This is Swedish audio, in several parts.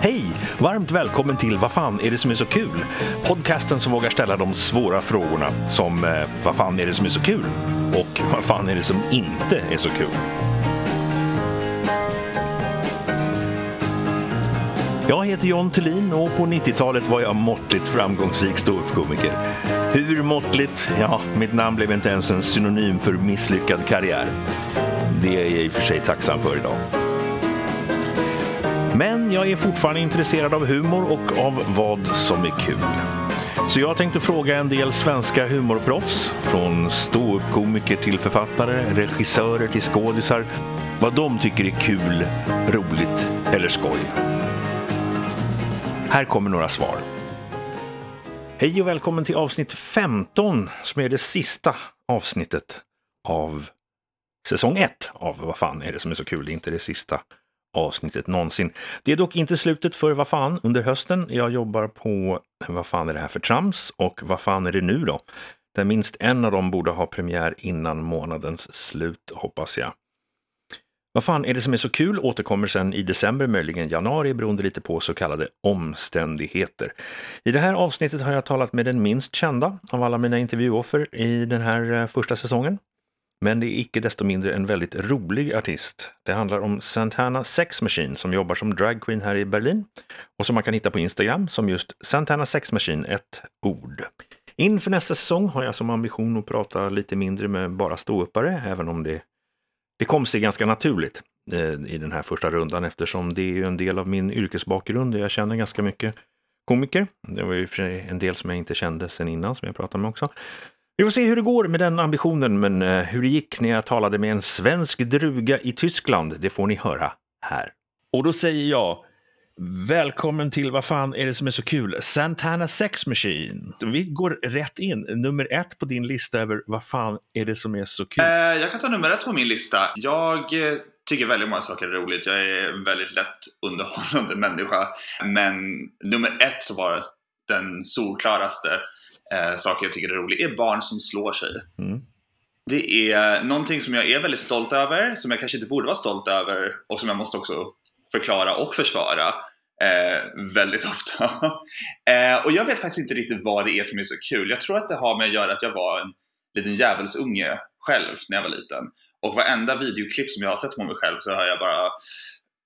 Hej! Varmt välkommen till Vad fan är det som är så kul? Podcasten som vågar ställa de svåra frågorna som eh, Vad fan är det som är så kul? Och Vad fan är det som inte är så kul? Jag heter John Thulin och på 90-talet var jag måttligt framgångsrik ståuppkomiker. Hur måttligt? Ja, mitt namn blev inte ens en synonym för misslyckad karriär. Det är jag i och för sig tacksam för idag. Men jag är fortfarande intresserad av humor och av vad som är kul. Så jag tänkte fråga en del svenska humorproffs, från ståuppkomiker till författare, regissörer till skådisar, vad de tycker är kul, roligt eller skoj. Här kommer några svar. Hej och välkommen till avsnitt 15 som är det sista avsnittet av säsong 1 av Vad fan är det som är så kul? Det är inte det sista avsnittet någonsin. Det är dock inte slutet för Vad fan under hösten. Jag jobbar på Vad fan är det här för trams och Vad fan är det nu då? Där minst en av dem borde ha premiär innan månadens slut hoppas jag. Vad fan är det som är så kul återkommer sen i december, möjligen januari, beroende lite på så kallade omständigheter. I det här avsnittet har jag talat med den minst kända av alla mina intervjuoffer i den här eh, första säsongen. Men det är icke desto mindre en väldigt rolig artist. Det handlar om Santana Sex Machine som jobbar som dragqueen här i Berlin och som man kan hitta på Instagram som just Santana Sex Machine, ett ord. Inför nästa säsong har jag som ambition att prata lite mindre med bara ståuppare, även om det, det kom sig ganska naturligt eh, i den här första rundan eftersom det är en del av min yrkesbakgrund och jag känner ganska mycket komiker. Det var ju för sig en del som jag inte kände sen innan som jag pratade med också. Vi får se hur det går med den ambitionen, men eh, hur det gick när jag talade med en svensk druga i Tyskland, det får ni höra här. Och då säger jag Välkommen till Vad fan är det som är så kul? Santana Sex Machine. Vi går rätt in. Nummer ett på din lista över Vad fan är det som är så kul? Eh, jag kan ta nummer ett på min lista. Jag eh, tycker väldigt många saker är roligt. Jag är en väldigt lätt underhållande människa. Men nummer ett så var den solklaraste eh, saker jag tycker är roligt är barn som slår sig. Mm. Det är någonting som jag är väldigt stolt över, som jag kanske inte borde vara stolt över och som jag måste också förklara och försvara eh, väldigt ofta. eh, och jag vet faktiskt inte riktigt vad det är som är så kul. Jag tror att det har med att göra att jag var en liten djävulsunge själv när jag var liten. Och varenda videoklipp som jag har sett på mig själv så har jag bara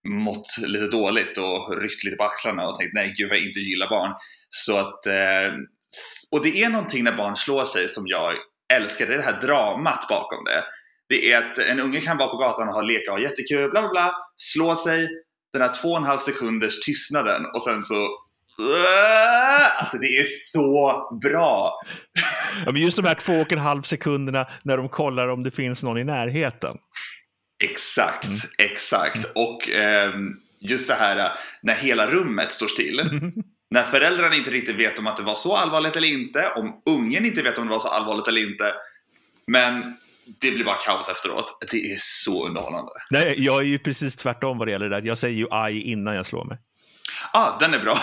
mått lite dåligt och ryckt lite på axlarna och tänkt nej gud vad jag inte gillar barn. Så att eh, och det är någonting när barn slår sig som jag älskar, det är det här dramat bakom det. Det är att en unge kan vara på gatan och ha leka och ha jättekul, bla bla bla, slå sig, den här två och en halv sekunders tystnaden och sen så Alltså det är så bra! Ja, men just de här två och en halv sekunderna när de kollar om det finns någon i närheten. Exakt, mm. exakt. Och eh, just det här när hela rummet står still. När föräldrarna inte riktigt vet om att det var så allvarligt eller inte, om ungen inte vet om det var så allvarligt eller inte. Men det blir bara kaos efteråt. Det är så underhållande. Nej, jag är ju precis tvärtom vad det gäller det. Jag säger ju aj innan jag slår mig. Ah, den är bra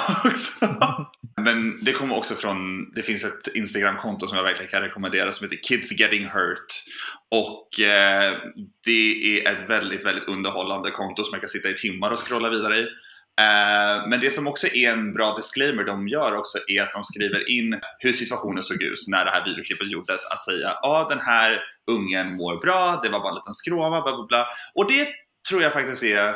Men det kommer också från, det finns ett Instagramkonto som jag verkligen kan rekommendera som heter Kids Getting Hurt. Och eh, det är ett väldigt, väldigt underhållande konto som jag kan sitta i timmar och scrolla vidare i. Eh, men det som också är en bra disclaimer de gör också är att de skriver in hur situationen såg ut när det här videoklippet gjordes. Att säga ja ah, den här ungen mår bra, det var bara en liten skråma, bla bla bla. Och det tror jag faktiskt är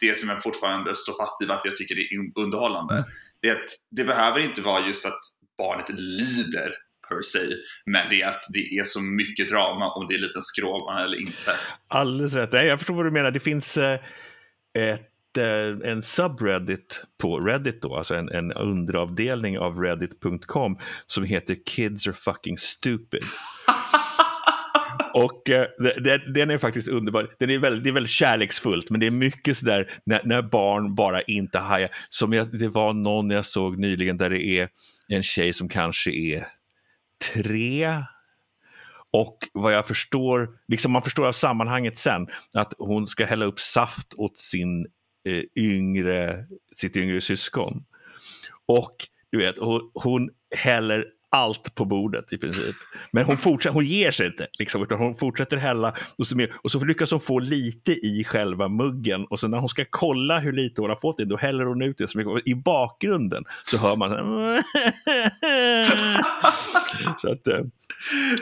det som jag fortfarande står fast vid varför jag tycker det är underhållande. Mm. Det, det behöver inte vara just att barnet lider per se. Men det är att det är så mycket drama om det är en liten skråma eller inte. Alldeles rätt. Jag förstår vad du menar. Det finns eh, ett en subreddit på Reddit då, alltså en, en underavdelning av reddit.com som heter Kids are fucking stupid. Och eh, den, den, är faktiskt underbar. Den är väldigt, det är väldigt kärleksfullt, men det är mycket sådär när, när barn bara inte hajar. Som jag, det var någon jag såg nyligen där det är en tjej som kanske är tre. Och vad jag förstår, liksom man förstår av sammanhanget sen, att hon ska hälla upp saft åt sin eh, yngre, sitt yngre syskon. Och du vet, hon, hon häller allt på bordet i princip. Men hon, fortsätter, hon ger sig inte, liksom, utan hon fortsätter hälla och så, med, och så lyckas hon få lite i själva muggen och sen när hon ska kolla hur lite hon har fått i, då häller hon ut det så mycket. I bakgrunden så hör man så att, eh,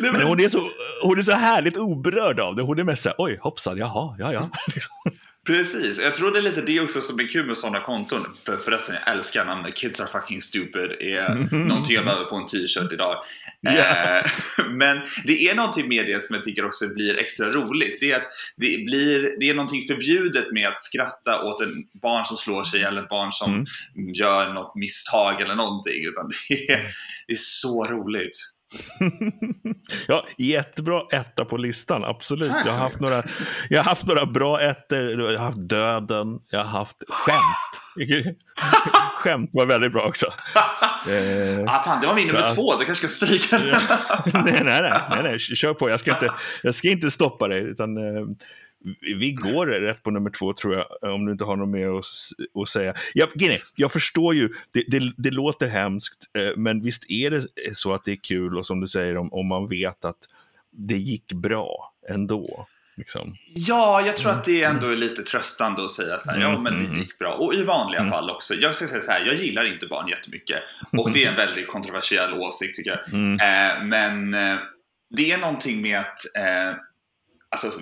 men hon är, så, hon är så härligt oberörd av det. Hon är mest så här, oj hoppsan, jaha, ja ja. Precis, jag tror det är lite det också som är kul med sådana konton. För förresten, jag älskar namnet Kids are fucking stupid. är någonting jag behöver på en t-shirt idag. Yeah. men det är någonting med det som jag tycker också blir extra roligt. Det är att det, blir, det är någonting förbjudet med att skratta åt en barn som slår sig eller ett barn som mm. gör något misstag eller någonting. Utan det är, det är så roligt. ja, jättebra etta på listan, absolut. Tack, jag, har haft några, jag har haft några bra ettor. Jag har haft Döden, jag har haft Skämt. skämt var väldigt bra också. eh, ah, fan, det var min nummer två, du kanske ska stryka den. nej, nej, nej, nej, nej, kör på. Jag ska inte, jag ska inte stoppa dig. Utan, eh, vi går rätt på nummer två tror jag, om du inte har något mer att, att säga. Jag, jag förstår ju, det, det, det, låter hemskt, eh, men visst är det så att det är kul och som du säger om, om man vet att det gick bra ändå. Liksom. Ja, jag tror att det ändå är lite tröstande att säga så här, mm, ja men det mm, gick bra. Och i vanliga mm. fall också. Jag ska säga så här, jag gillar inte barn jättemycket. Och det är en väldigt kontroversiell åsikt tycker jag. Mm. Eh, men eh, det är någonting med att eh, alltså,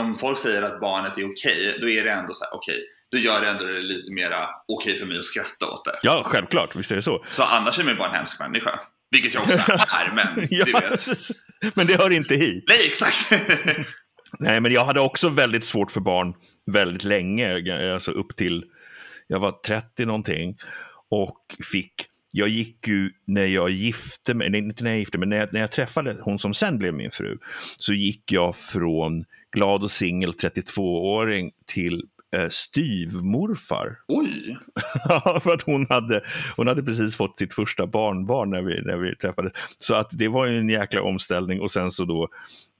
om folk säger att barnet är okej, okay, då är det ändå så här, okej, okay, då gör det ändå det lite mera okej okay för mig att skratta åt det. Ja, självklart, visst är det så. Så annars är man bara en hemsk människa. Vilket jag också är, men ja, du vet. Men det hör inte hit. Nej, exakt. Nej, men jag hade också väldigt svårt för barn väldigt länge, alltså upp till, jag var 30 någonting och fick jag gick ju när jag gifte mig, nej, inte när jag gifte mig, men när jag, när jag träffade hon som sen blev min fru, så gick jag från glad och singel 32-åring till eh, styvmorfar. Oj! för att hon hade, hon hade precis fått sitt första barnbarn när vi, när vi träffades. Så att det var en jäkla omställning och sen så då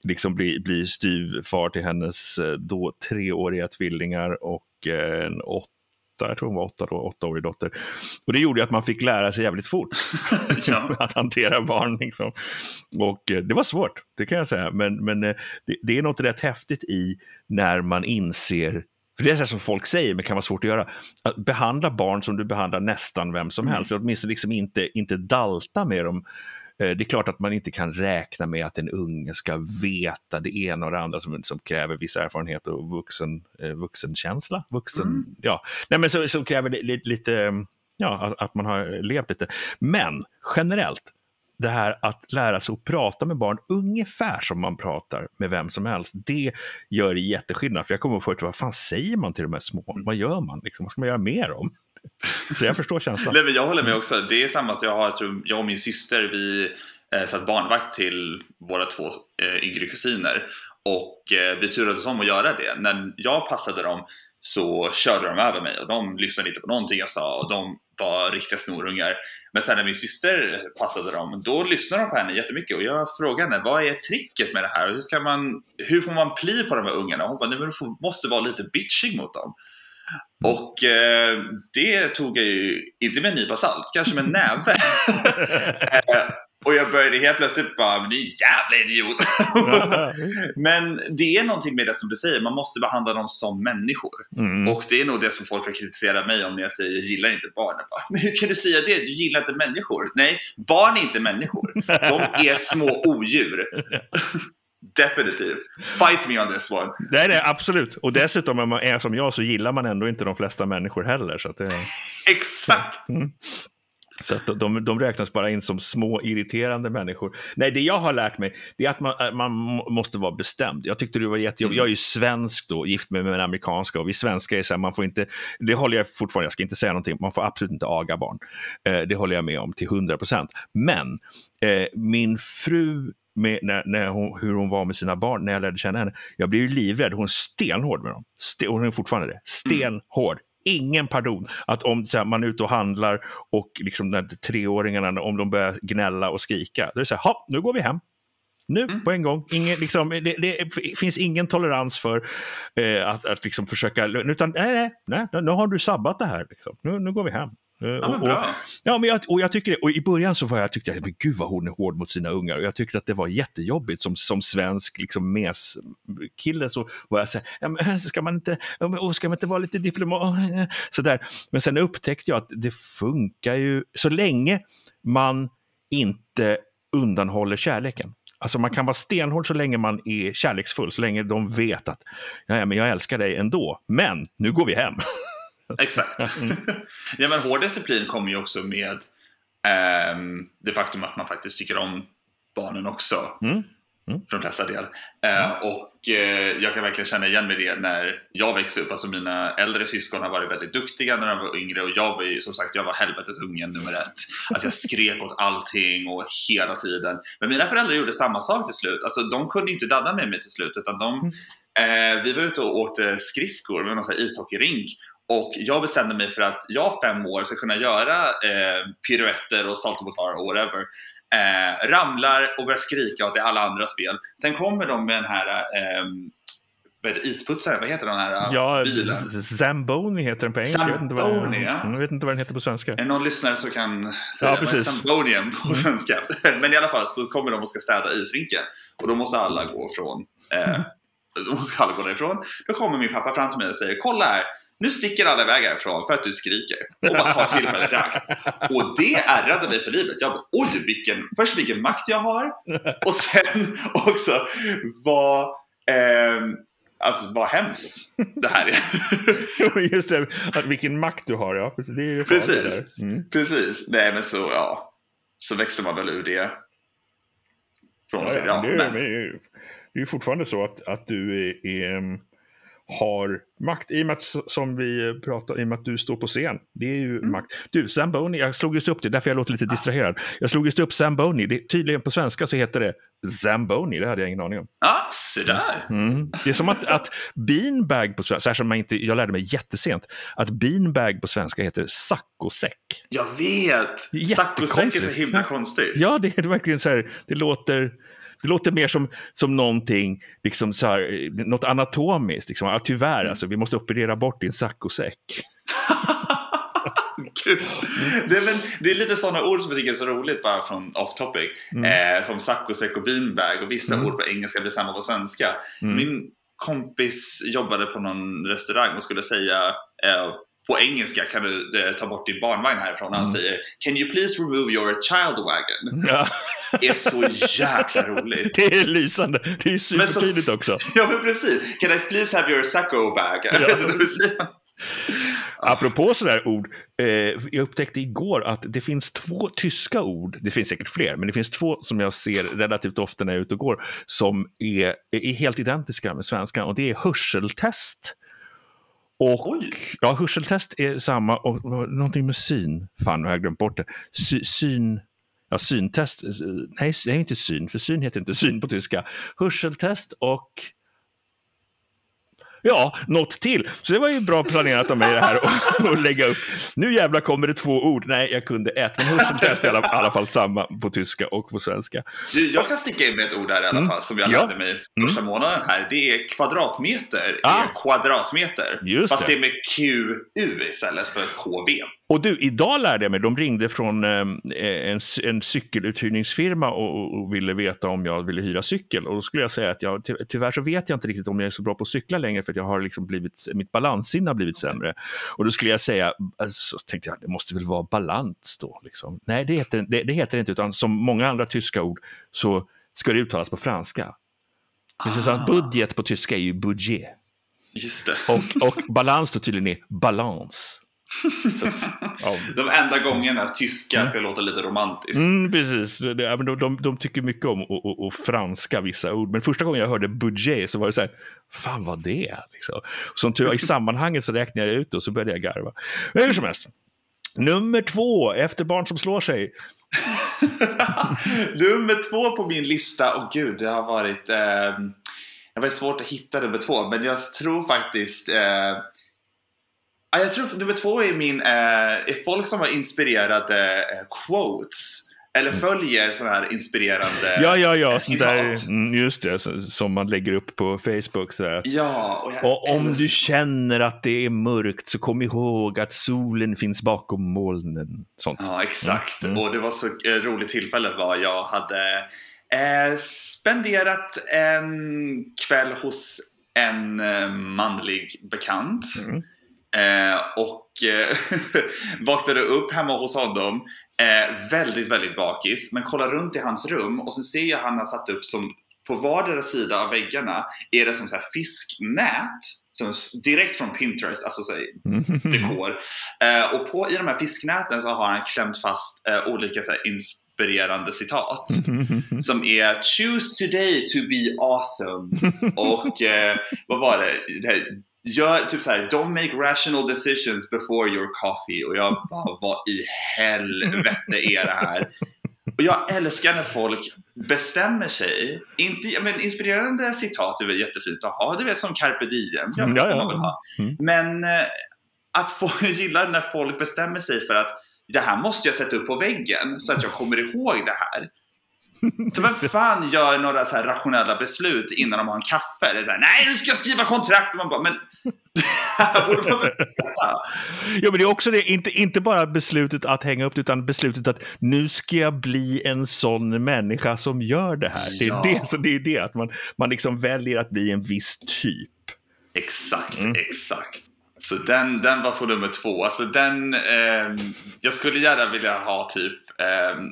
liksom bli, bli styvfar till hennes eh, då treåriga tvillingar och eh, en åtta jag tror hon var åtta då, åttaårig dotter. Och det gjorde att man fick lära sig jävligt fort att hantera barn. Liksom. Och eh, det var svårt, det kan jag säga. Men, men eh, det, det är något rätt häftigt i när man inser för det är så som folk säger, men kan vara svårt att göra. Att behandla barn som du behandlar nästan vem som mm. helst. Mm. Åtminstone liksom inte, inte dalta med dem det är klart att man inte kan räkna med att en unge ska veta det ena och det andra som, som kräver viss erfarenhet och vuxen, eh, vuxenkänsla. Vuxen, mm. ja. Nej, men så, så kräver det lite, ja, att, att man har levt lite. Men generellt, det här att lära sig att prata med barn ungefär som man pratar med vem som helst, det gör jätteskillnad. För jag kommer ihåg förut, vad fan säger man till de här små? Vad gör man? Liksom, vad ska man göra mer om? Så jag förstår känslan. Nej, men jag håller med också. Det är samma, jag, har, jag, jag och min syster vi eh, satt barnvakt till våra två eh, yngre kusiner och eh, vi turades om att göra det. När jag passade dem så körde de över mig och de lyssnade inte på någonting jag sa och de var riktiga snorungar. Men sen när min syster passade dem, då lyssnade de på henne jättemycket och jag frågade henne vad är tricket med det här? Hur, ska man, hur får man pli på de här ungarna? Hon bara, nej men du måste vara lite bitchig mot dem. Mm. Och eh, det tog jag ju, inte med en nypa salt, kanske med en näve. Eh, och jag började helt plötsligt bara, men ni jävla idiot. men det är någonting med det som du säger, man måste behandla dem som människor. Mm. Och det är nog det som folk har kritiserat mig om när jag säger, jag gillar inte barn. Bara, men hur kan du säga det? Du gillar inte människor. Nej, barn är inte människor. De är små odjur. Definitivt. Fight me on this one. Nej, nej, absolut. Och dessutom om man är som jag så gillar man ändå inte de flesta människor heller. Så det... Exakt! Mm. Så att de, de räknas bara in som små irriterande människor. Nej, det jag har lärt mig det är att man, äh, man måste vara bestämd. Jag tyckte det var jättejobbigt. Mm. Jag är ju svensk då, gift med, med en amerikanska och vi svenskar är så här, man får inte, det håller jag fortfarande, jag ska inte säga någonting, man får absolut inte aga barn. Eh, det håller jag med om till 100 procent. Men eh, min fru med, när, när hon, hur hon var med sina barn när jag lärde känna henne. Jag blev livrädd. Hon är stenhård med dem. Sten, hon är fortfarande det. Stenhård. Ingen pardon. Att om här, man är ute och handlar och liksom när treåringarna, om de börjar gnälla och skrika, då är det så här, nu går vi hem. Nu mm. på en gång. Ingen, liksom, det, det, finns ingen tolerans för eh, att, att liksom försöka, utan nej, nej, nej, nu har du sabbat det här. Liksom. Nu, nu går vi hem. Eh, Ja, men och, bra. Ja, men jag, och jag tycker det. Och i början så var jag, tyckte jag, men gud vad hon är hård mot sina ungar. Och jag tyckte att det var jättejobbigt som, som svensk liksom, mes-kille. Så var jag så här, ja, men, ska man inte, åh, ska man inte vara lite diplomat? Sådär. Men sen upptäckte jag att det funkar ju, så länge man inte undanhåller kärleken. Alltså man kan vara stenhård så länge man är kärleksfull, så länge de vet att ja, men jag älskar dig ändå, men nu går vi hem. Exakt. Mm. ja, men hård disciplin kommer ju också med ehm, det faktum att man faktiskt tycker om barnen också. Mm. För de flesta del. Eh, och eh, jag kan verkligen känna igen mig det när jag växte upp. Alltså mina äldre syskon har varit väldigt duktiga när de var yngre och jag var ju som sagt, jag var helvetets ungen nummer ett. Alltså jag skrek åt allting och hela tiden. Men mina föräldrar gjorde samma sak till slut. Alltså de kunde inte dadda med mig till slut utan de, eh, vi var ute och åkte skridskor med någon sån här ishockeyrink och jag bestämde mig för att jag fem år ska kunna göra eh, piruetter och saltomortar och whatever. Eh, ramlar och börjar skrika åt det är alla andras fel. Sen kommer de med den här eh, vad heter det, isputsaren, vad heter den här Ja, bilen? Zamboni heter den på engelska. Jag vet inte vad-. Jag vet inte vad den heter på svenska. Är någon lyssnare som kan säga Ja, precis. Mm. På svenska? Men i alla fall så kommer de och ska städa isrinken och då måste alla gå från eh, då måste alla gå därifrån. Då kommer min pappa fram till mig och säger Kolla här! Nu sticker alla iväg härifrån för att du skriker och bara tar tillfället i akt. Och det ärrade mig för livet. Jag bara, oj, vilken, först vilken makt jag har och sen också vad, ehm, alltså vad hemskt det här är. Just det, vilken makt du har. Ja. Det är ju Precis. Mm. Precis, nej men så ja, så växte man väl ur det. Från Ja, ja, det, är- men, det är ju- fortfarande så att, att du är, är, em, har makt, i och med att, som vi pratar, i och att du står på scen. Det är ju Mm. makt. Du, Zamboni, jag slog just upp det, därför jag låter lite distraherad. Jag slog just upp Zamboni, det, tydligen på svenska så heter det Zamboni, det hade jag ingen aning om. ja, se där. Mm. Det är som att, att beanbag på svenska, särskilt man inte, jag lärde mig jättesent, att beanbag på svenska heter saccosäck. Jag vet! Saccosäck är så himla konstigt. Ja, det är verkligen så här, det låter, det låter mer som, som någonting, liksom så här, något anatomiskt. Liksom. Ja, tyvärr, alltså, vi måste operera bort din saccosäck. Gud. Det, är, men, det är lite sådana ord som jag tycker är så roligt bara från off topic. Eh, som saccosäck och beanbag och vissa Mm. ord på engelska blir samma på svenska. Mm. Min kompis jobbade på någon restaurang och skulle säga eh, på engelska kan du eh, ta bort din barnvagn härifrån. Han Mm. säger Can you please remove your child wagon? Ja, Det är så jäkla roligt. det är lysande. Det är Men så- supertydligt också. Ja men precis. Can I please have your sacco bag? Ja. Apropå sådär ord, eh, jag upptäckte igår att det finns två tyska ord, det finns säkert fler, men det finns två som jag ser relativt ofta när jag är ute och går, som är, är helt identiska med svenskan och det är hörseltest. Och, Oj. ja, hörseltest är samma, och någonting med syn, fan nu har jag glömt bort det. Sy, syn, ja syntest, eh, nej det är inte syn, för syn heter inte syn på tyska. Hörseltest och Ja, något till. Så det var ju bra planerat av mig det här att- lägga upp. Nu jävlar kommer det två ord. Nej, jag kunde ett. Men hörseltest är i alla, alla fall samma på tyska och på svenska. Jag kan sticka in med ett ord här i alla Mm. fall som jag Ja. lärde mig första månaden här. Det är kvadratmeter. Ah. Är kvadratmeter. Just Fast det. det är med QU istället för KV. Och du, idag lärde jag mig, de ringde från eh, en, en cykeluthyrningsfirma och, och, ville veta om jag ville hyra cykel. Och då skulle jag säga att jag, ty, tyvärr så vet jag inte riktigt om jag är så bra på att cykla längre för att jag har liksom blivit, mitt balanssinne har blivit sämre. Och då skulle jag säga, så tänkte jag, det måste väl vara balans då. Liksom. Nej, det heter, det, det heter inte, utan som många andra tyska ord så ska det uttalas på franska. Precis som Ah. budget på tyska är ju budget. Just det. Och, och balans då tydligen är balans. Så att, ja. De enda gångerna tyska ska låta lite romantiskt. Mm, precis. De, de, de tycker mycket om att, franska vissa ord. Men första gången jag hörde budget så var det så här, fan vad det är. Liksom. Som tur i sammanhanget så räknade jag ut det och så började jag garva. Men hur som helst. Nummer två, efter barn som slår sig. nummer två på min lista, och gud det har varit eh, Det var svårt att hitta nummer två men jag tror faktiskt eh, ja, Jag tror nummer två är min eh, är folk som har inspirerade eh, quotes eller följer sådana här inspirerande Ja, ja, ja, där, mm, just det, som man lägger upp på Facebook. Så här. Ja, och, Och om älskar- du känner att det är mörkt så kom ihåg att solen finns bakom molnen. Sånt. Ja, exakt. Mm. Och det var så eh, roligt tillfälle var jag hade eh, spenderat en kväll hos en eh, manlig bekant. Mm. Eh, och eh, vaknade upp hemma hos honom eh, väldigt, väldigt bakis. Men kollar runt i hans rum och sen ser jag han har satt upp som på vardera sida av väggarna är det som så här fisknät. Som direkt från Pinterest, alltså så här, dekor. Eh, och på, i de här fisknäten så har han klämt fast eh, olika så här, inspirerande citat. Som är “Choose today to be awesome” och eh, vad var det? det här, Gör typ såhär, “Don't make rational decisions before your coffee” och jag bara, vad i helvete är det här? Och jag älskar när folk bestämmer sig. Inte, men inspirerande citat är väl jättefint att ha, du vet som carpe diem. Ja, Mm, ja, ja. man väl ha. Mm. Men eh, att få gilla när folk bestämmer sig för att det här måste jag sätta upp på väggen så att jag kommer ihåg det här. Så vem fan gör några så här rationella beslut innan de har en kaffe? Det är så här, Nej, nu ska jag skriva kontrakt! Och man bara, men borde man veta? Ja, men det är också det, inte, inte bara beslutet att hänga upp utan beslutet att nu ska jag bli en sån människa som gör det här. Det är, Ja. det, så det, är det, att man, man liksom väljer att bli en viss typ. Exakt, Mm. exakt. Så den, den var på nummer två. Alltså den, ehm, jag skulle gärna vilja ha typ ehm,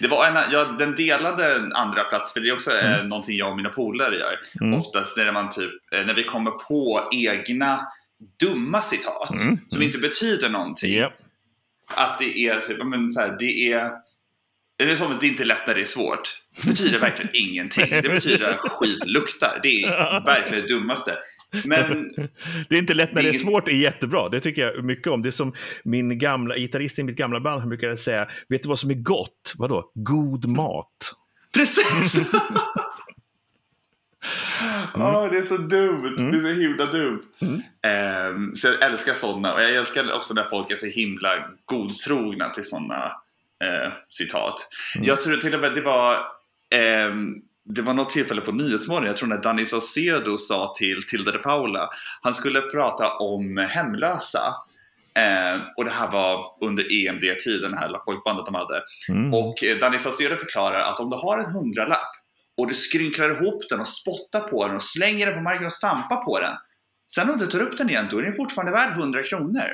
det var en, ja, den delade en andra plats för det är också eh, Mm. någonting jag och mina polare gör. Mm. Oftast när man typ, eh, när vi kommer på egna dumma citat Mm, som inte betyder någonting. Ja. Att det är typ, men så här, det är det är som att det inte är lätt när det är svårt. Det betyder verkligen ingenting. Det betyder att skit luktar. Det är verkligen det dummaste. Men Det är inte lätt när det är svårt, det är jättebra. Det tycker jag mycket om. Det är som min gamla gitarrist i mitt gamla band, brukade säga, vet du vad som är gott? Vadå? God mat. Precis! Ja, det är så dumt. Mm. Det är så himla dumt. Mm. Ehm, så jag älskar sådana och jag älskar också när folk är så himla godtrogna till sådana eh, citat. Mm. Jag tror till och med det var ehm, det var något tillfälle på Nyhetsmorgon, jag tror när Danny Saucedo sa till Tilde de Paula, han skulle prata om hemlösa. Ehm, och det här var under EMD-tiden, det här pojkbandet de hade. Mm. Och eh, Danny Saucedo förklarar att om du har en hundralapp och du skrynklar ihop den och spottar på den och slänger den på marken och stampar på den. Sen om du tar upp den igen, då är den fortfarande värd 100 kronor.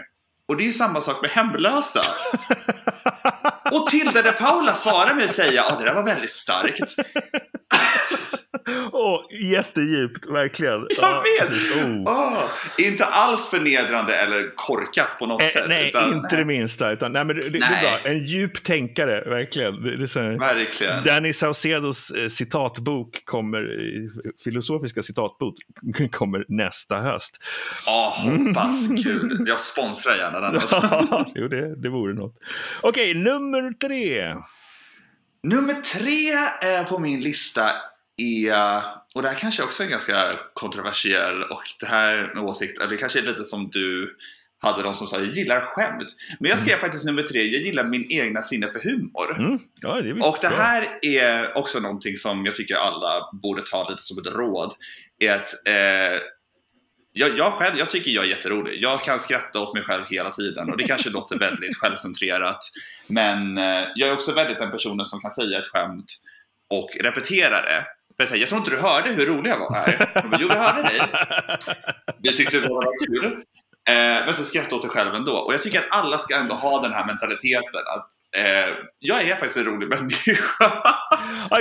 Och det är ju samma sak med hemlösa. Och Tilde de Paula svarar med att säga att det där var väldigt starkt. Åh, jättedjupt, verkligen. Jag Ja, vet! Oh. Åh, inte alls förnedrande eller korkat på något Eh, sätt. nej, utan- inte det minsta. Utan, nej, men det, det, det är Nej. bra. En djup tänkare, verkligen. Det, det är Verkligen. Danny Saucedos eh, citatbok kommer, filosofiska citatbok kommer nästa höst. Ja, hoppas. Gud. Jag sponsrar gärna den. Alltså. jo, det, det vore något. Okej, nummer tre. Nummer tre eh, på min lista är, och det här kanske också är ganska kontroversiell och det här med åsikt, eller det kanske är lite som du hade de som sa jag gillar skämt. Men jag skrev faktiskt nummer tre, jag gillar min egna sinne för humor. Mm. Ja, det Och det bra. här är också någonting som jag tycker alla borde ta lite som ett råd. Är att, eh, jag, jag själv, jag tycker jag är jätterolig. Jag kan skratta åt mig själv hela tiden och det kanske låter väldigt självcentrerat. Men eh, jag är också väldigt den personen som kan säga ett skämt och repetera det. För jag, säger, jag tror inte du hörde hur rolig jag var här. Jag bara, jo, jag hörde dig. Vi tyckte det var kul. Eh, men så skrattar åt dig själv ändå. Och jag tycker att alla ska ändå ha den här mentaliteten att eh, jag är faktiskt en rolig människa.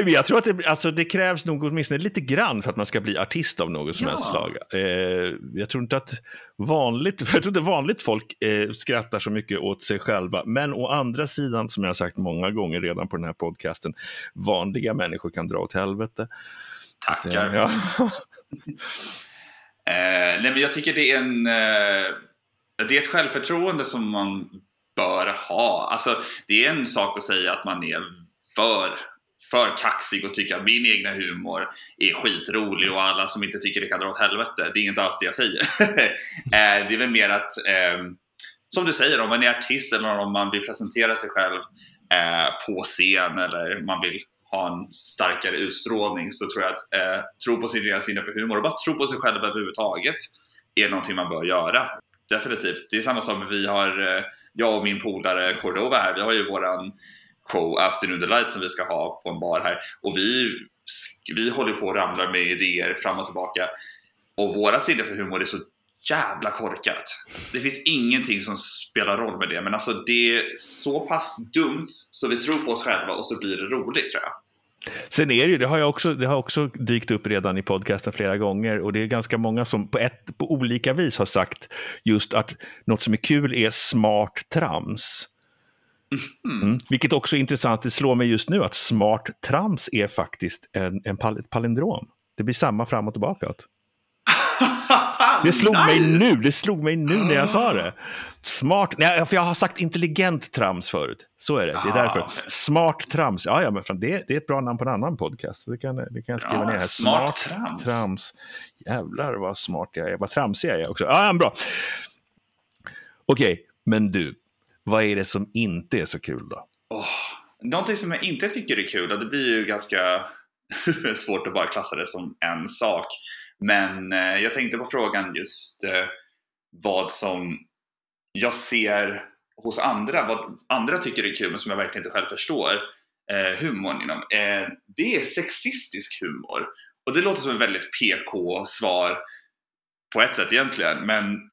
Jag tror att det, alltså, det krävs nog åtminstone lite grann för att man ska bli artist av något som Ja. helst slag. Eh, jag tror inte att vanligt, jag tror inte vanligt folk eh, skrattar så mycket åt sig själva. Men å andra sidan, som jag har sagt många gånger redan på den här podcasten, vanliga människor kan dra åt helvete. Tackar. Ja. Eh, nej men jag tycker det är en eh, Det är ett självförtroende som man bör ha. Alltså det är en sak att säga att man är för för kaxig och tycka att min egna humor är skitrolig och alla som inte tycker det kan dra åt helvete. Det är inte alls det jag säger. Eh, det är väl mer att, ehm, som du säger, om man är artist eller om man vill presentera sig själv eh, på scen eller man vill ha en starkare utstrålning så tror jag att eh, tro på sin egen sinne för humor och bara tro på sig själv överhuvudtaget är någonting man bör göra. Definitivt. Det är samma som vi har, eh, jag och min polare Cordova här, vi har ju våran show Afternoon Delight som vi ska ha på en bar här och vi, vi håller på och ramlar med idéer fram och tillbaka och våra sinne för humor är så jävla korkat. Det finns ingenting som spelar roll med det, men alltså det är så pass dumt så vi tror på oss själva och så blir det roligt tror jag. Sen är det ju, det har, jag också, det har också dykt upp redan i podcasten flera gånger och det är ganska många som på, ett, på olika vis har sagt just att något som är kul är smart trams. Mm. Mm. Vilket också är intressant, det slår mig just nu att smart trams är faktiskt en, en pal palindrom. Det blir samma fram och tillbaka. Det slog mig nu, det slog mig nu när jag sa det. Smart, nej, för jag har sagt intelligent trams förut. Så är det, det är därför. Ah, smart trams, ja, ja men fan, det, det är ett bra namn på en annan podcast. Det kan, det kan jag skriva ja, ner här. Smart, smart trams. trams. Jävlar vad smart jag är, vad tramsig jag är också. Ja, bra. Okej, okay, men du, vad är det som inte är så kul då? Oh, någonting som jag inte tycker är kul, och det blir ju ganska svårt att bara klassa det som en sak. Men eh, jag tänkte på frågan just eh, vad som jag ser hos andra, vad andra tycker är kul men som jag verkligen inte själv förstår eh, humorn inom. Eh, det är sexistisk humor. Och det låter som ett väldigt PK-svar på ett sätt egentligen. Men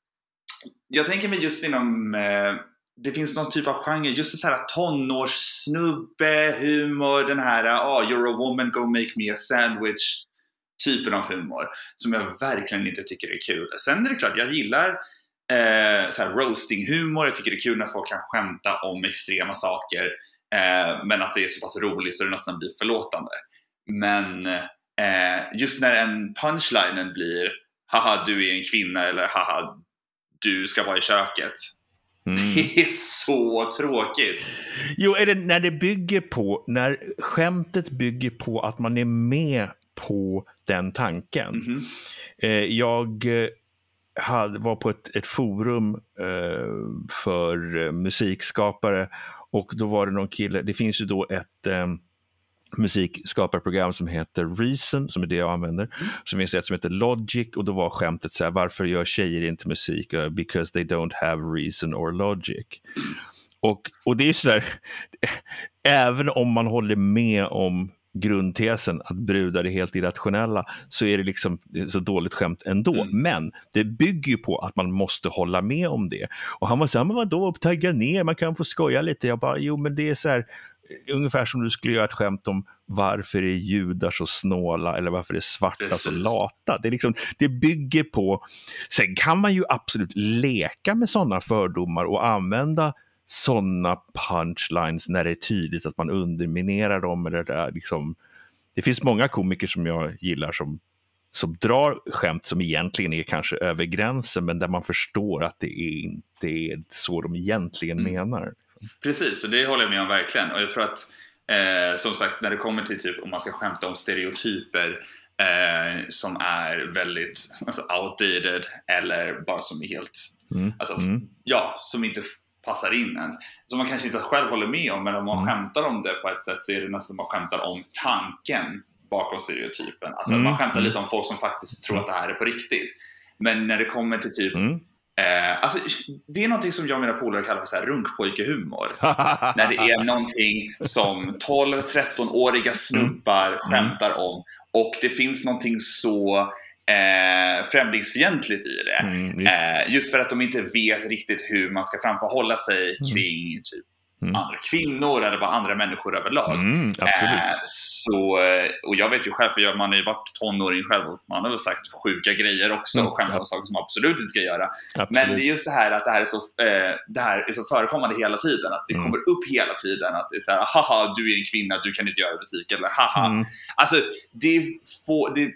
jag tänker mig just inom eh, det finns någon typ av genre, just så här tonårssnubbe, humor, den här oh, you're a woman, go make me a sandwich typen av humor som jag verkligen inte tycker är kul. Sen är det klart, jag gillar eh, så roasting-humor. Jag tycker det är kul när folk kan skämta om extrema saker eh, men att det är så pass roligt så det nästan blir förlåtande. Men eh, just när en punchlinen blir haha du är en kvinna eller haha du ska vara i köket. Mm. Det är så tråkigt. Jo, är det när det bygger på, när skämtet bygger på att man är med på den tanken. Mm -hmm. jag eh, hade, var på ett, ett forum eh, för musikskapare och då var det någon kille, det finns ju då ett musikskaparprogram som heter Reason, som är det jag använder. Mm. Så finns det ett som heter Logic och då var skämtet så här, varför gör tjejer inte musik? Uh, because they don't have reason or logic. Mm. Och, och det är sådär, även om man håller med om grundtesen att brudar är helt irrationella så är det liksom så dåligt skämt ändå. Mm. Men det bygger ju på att man måste hålla med om det. Och han var så här, men vadå, tagga ner, man kan få skoja lite. Jag bara, jo men det är så här, ungefär som du skulle göra ett skämt om varför är judar så snåla eller varför är svarta Precis. så lata. Det, är liksom, det bygger på, sen kan man ju absolut leka med sådana fördomar och använda sådana punchlines när det är tydligt att man underminerar dem. Eller det, liksom, det finns många komiker som jag gillar som, som drar skämt som egentligen är kanske över gränsen men där man förstår att det är inte är så de egentligen mm. menar. Precis, och det håller jag med om verkligen. Och jag tror att eh, som sagt när det kommer till typ om man ska skämta om stereotyper eh, som är väldigt alltså, outdated eller bara som är helt, mm. Alltså, mm. ja, som inte passar in ens. Som man kanske inte själv håller med om, men om man mm. skämtar om det på ett sätt så är det nästan man skämtar om tanken bakom stereotypen. Alltså mm. man skämtar mm. lite om folk som faktiskt tror att det här är på riktigt. Men när det kommer till typ mm. Eh, alltså, det är någonting som jag och mina polare kallar för runkpojkehumor. när det är någonting som 12-13-åriga snubbar mm. skämtar om och det finns någonting så eh, främlingsfientligt i det. Mm, just. Eh, just. för att de inte vet riktigt hur man ska framförhålla sig mm. kring typ, mm. andra kvinnor eller bara andra människor överlag. Mm, eh, så, och jag vet ju själv, för man har ju varit tonåring själv och man har väl sagt sjuka grejer också mm, och skämtat om saker som man absolut inte ska göra. Absolut. Men det är just det här att det här är så, eh, det här är så förekommande hela tiden, att det mm. kommer upp hela tiden att det är så här, haha du är en kvinna, du kan inte göra musik eller haha. Mm. Alltså det, får, det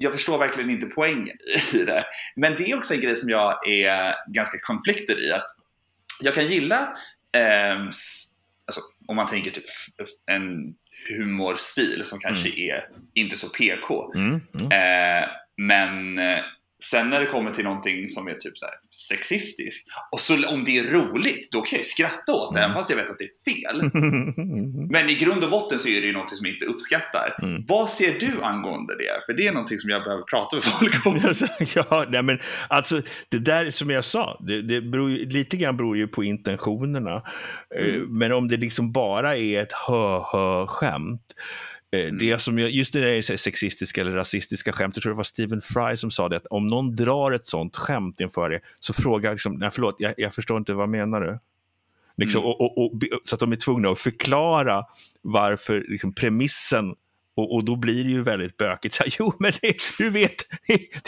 jag förstår verkligen inte poängen i det. Men det är också en grej som jag är ganska konflikter i. att Jag kan gilla, eh, alltså, om man tänker typ en humorstil som kanske mm. är inte så PK. Mm. Mm. Eh, men Sen när det kommer till någonting som är typ så sexistiskt, och så om det är roligt, då kan jag ju skratta åt det, Mm. fast jag vet att det är fel. Men i grund och botten så är det ju någonting som jag inte uppskattar. Mm. Vad ser du angående det? För det är någonting som jag behöver prata med folk om. ja, nej men alltså det där som jag sa, det, det beror ju, lite grann beror ju på intentionerna. Eh, Mm. Men om det liksom bara är ett hö-hö-skämt, Mm. det som jag, just det där sexistiska eller rasistiska skämt, jag tror det var Stephen Fry som sa det, att om någon drar ett sånt skämt inför det, så fråga liksom, nej förlåt, jag, jag förstår inte, vad menar du? Liksom, Mm. och, och, och, så att de är tvungna att förklara varför liksom, premissen och, och då blir det ju väldigt bökigt. Så jo, men det, du vet,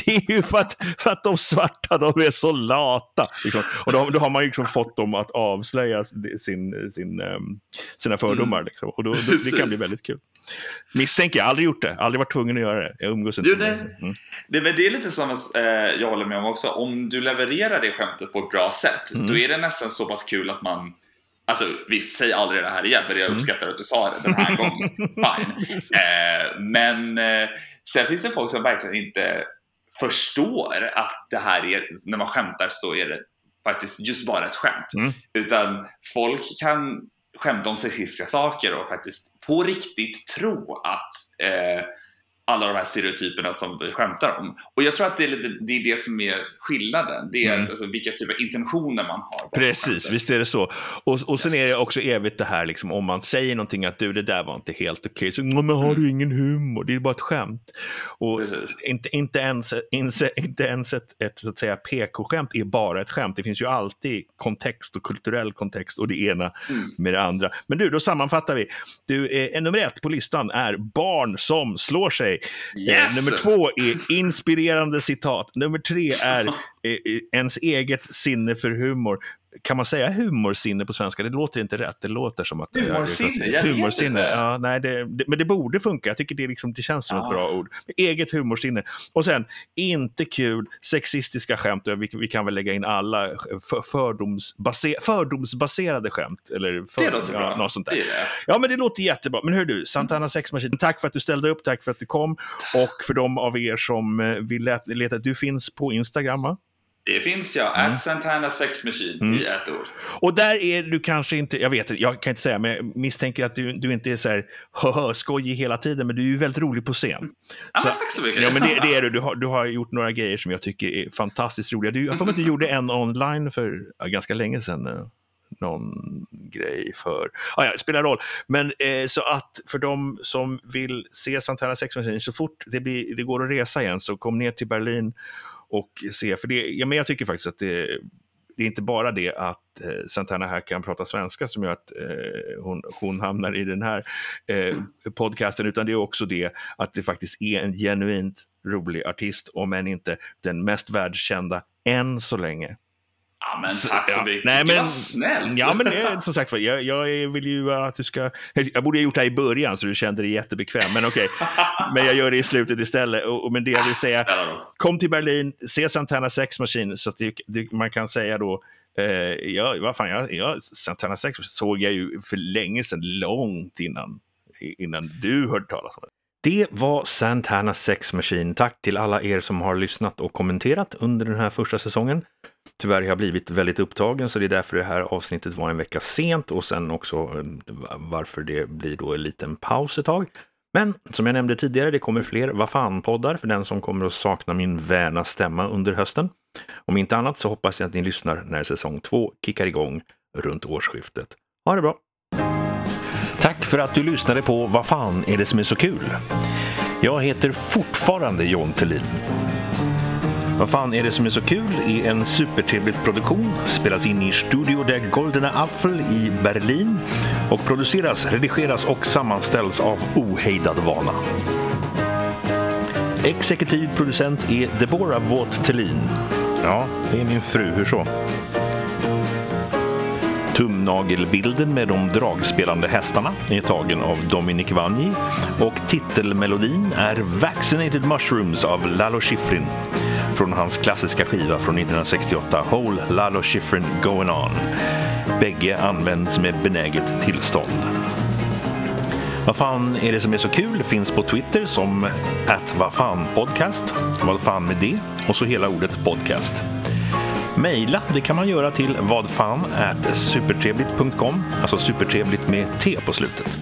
det är ju för att, för att de svarta de är så lata. Liksom. Och då, då har man ju liksom fått dem att avslöja sin, sin, ehm, sina fördomar. Mm. Liksom. Och då, då, det kan bli väldigt kul. Misstänker jag, aldrig gjort det, aldrig varit tvungen att göra det. Jag umgås inte med det- Mm. Det, men det är lite som eh, jag håller med om också. Om du levererar det skämtet på ett bra sätt, Mm. då är det nästan så pass kul att man Alltså visst, säg aldrig det här igen, men jag Mm. uppskattar att du sa det den här gången. Fine. Eh, men eh, sen finns det folk som verkligen inte förstår att det här är, när man skämtar så är det faktiskt just bara ett skämt. Mm. Utan folk kan skämta om sexistiska saker och faktiskt på riktigt tro att eh, alla de här stereotyperna som vi skämtar om. Och jag tror att det är, lite, det, är det som är skillnaden. Det är Mm. att, alltså, vilka typer av intentioner man har. Precis, visst är det så. Och, och sen Yes. är det också evigt det här, liksom, om man säger någonting att du, det där var inte helt okej, så "Ja, men har du ingen humor, det är bara ett skämt. Och Precis. inte, inte ens, inte, inte ens ett, ett så att säga, PK-skämt är bara ett skämt. Det finns ju alltid kontext och kulturell kontext och det ena Mm. med det andra. Men du, då sammanfattar vi. Du, eh, nummer ett på listan är barn som slår sig. Eh, Yes! nummer två är inspirerande citat. Nummer tre är eh, eh, ens eget sinne för humor. Kan man säga humorsinne på svenska? Det låter inte rätt. Det låter som att... Humorsinne? Jag vet Humorsinne, ja, nej, det, det, men det borde funka. Jag tycker det, liksom, det känns som ett Ah. bra ord. Eget humorsinne. Och sen, inte kul, sexistiska skämt. Vi, vi kan väl lägga in alla för, fördomsbase, fördomsbaserade skämt. Eller för, Det låter ja, bra. Något sånt där. Ja, men det låter jättebra. Men hör du, Santana Sexmaskin, tack för att du ställde upp, tack för att du kom. Och för de av er som eh, vill leta, leta du finns på Instagram, va? Det finns jag. Mm. At Santana Sex Machine Mm. i ett ord. Och där är du kanske inte, jag vet inte, jag kan inte säga, men jag misstänker att du, du inte är så här hö skojig hela tiden, men du är ju väldigt rolig på scen. Ja, Så- men tack så mycket. Ja, men det, det är du. Du har, du har gjort några grejer som jag tycker är fantastiskt roliga. Du, jag får att du gjorde en online för ja, ganska länge sedan. eh, Någon grej för... Ah, ja, spelar roll. Men eh, så att för de som vill se Santana Sex Machine, så fort det, blir, det går att resa igen så kom ner till Berlin och se. För det, ja, men jag tycker faktiskt att det, det är inte bara det att eh, Santana här kan prata svenska som gör att eh, hon, hon hamnar i den här eh, podcasten, utan det är också det att det faktiskt är en genuint rolig artist, om än inte den mest världskända än så länge. Ja, men tack så ja. mycket. Nej, men- vad snällt. Ja, men det är, som sagt jag, jag vill ju att du ska... Jag borde ha gjort det här i början så du kände dig jättebekväm, men okej. Men jag gör det i slutet istället. Och, och, men det jag vill säga, kom till Berlin, se Santana Sex Machine så att det, det, man kan säga då eh, ja, vad fan, jag, jag, Santana Sex såg jag ju för länge sedan, långt innan, innan du hörde talas om det. Det var Santana Sex Machine. Tack till alla er som har lyssnat och kommenterat under den här första säsongen. Tyvärr har jag blivit väldigt upptagen så det är därför det här avsnittet var en vecka sent och sen också eh, varför det blir då en liten paus ett tag. Men som jag nämnde tidigare, det kommer fler Vad fan-poddar för den som kommer att sakna min väna stämma under hösten. Om inte annat så hoppas jag att ni lyssnar när säsong två kickar igång runt årsskiftet. Ha det bra! Tack för att du lyssnade på Vad fan är det som är så kul? Jag heter fortfarande John Thelin. Vad fan är det som är så kul är en supertrevlig produktion, spelas in i Studio der Goldene Apfel i Berlin och produceras, redigeras och sammanställs av Ohejdad Vana. Exekutiv producent är Deborah Vought Thelin. Ja, det är min fru, hur så? Tumnagelbilden med de dragspelande hästarna är tagen av Dominic Vanji och titelmelodin är Vaccinated Mushrooms av Lalo Schifrin från hans klassiska skiva från 1968 Whole Lalo Schifrin Going On. Bägge används med benäget tillstånd. Vad fan är det som är så kul finns på Twitter som att vad fan podcast. Vad fan med det? och så hela ordet podcast. Mejla, det kan man göra till vadfan supertrevligt.com, alltså supertrevligt med T på slutet.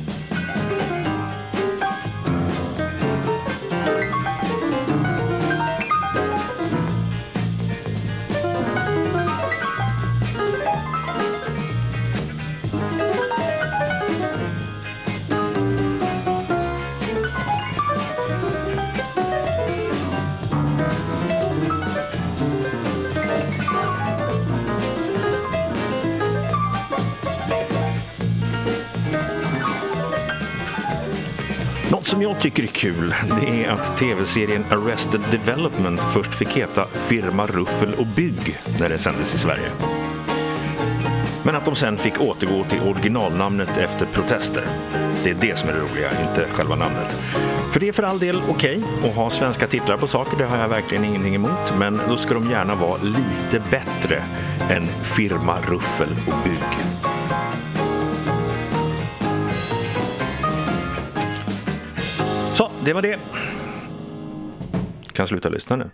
Jag tycker är kul, det är att tv-serien Arrested Development först fick heta Firma Ruffel och Bygg när det sändes i Sverige. Men att de sen fick återgå till originalnamnet efter protester. Det är det som är det roliga, inte själva namnet. För det är för all del okej okay att ha svenska titlar på saker, det har jag verkligen ingenting emot. Men då ska de gärna vara lite bättre än Firma Ruffel och Bygg. Det var det. Kan sluta lyssna nu.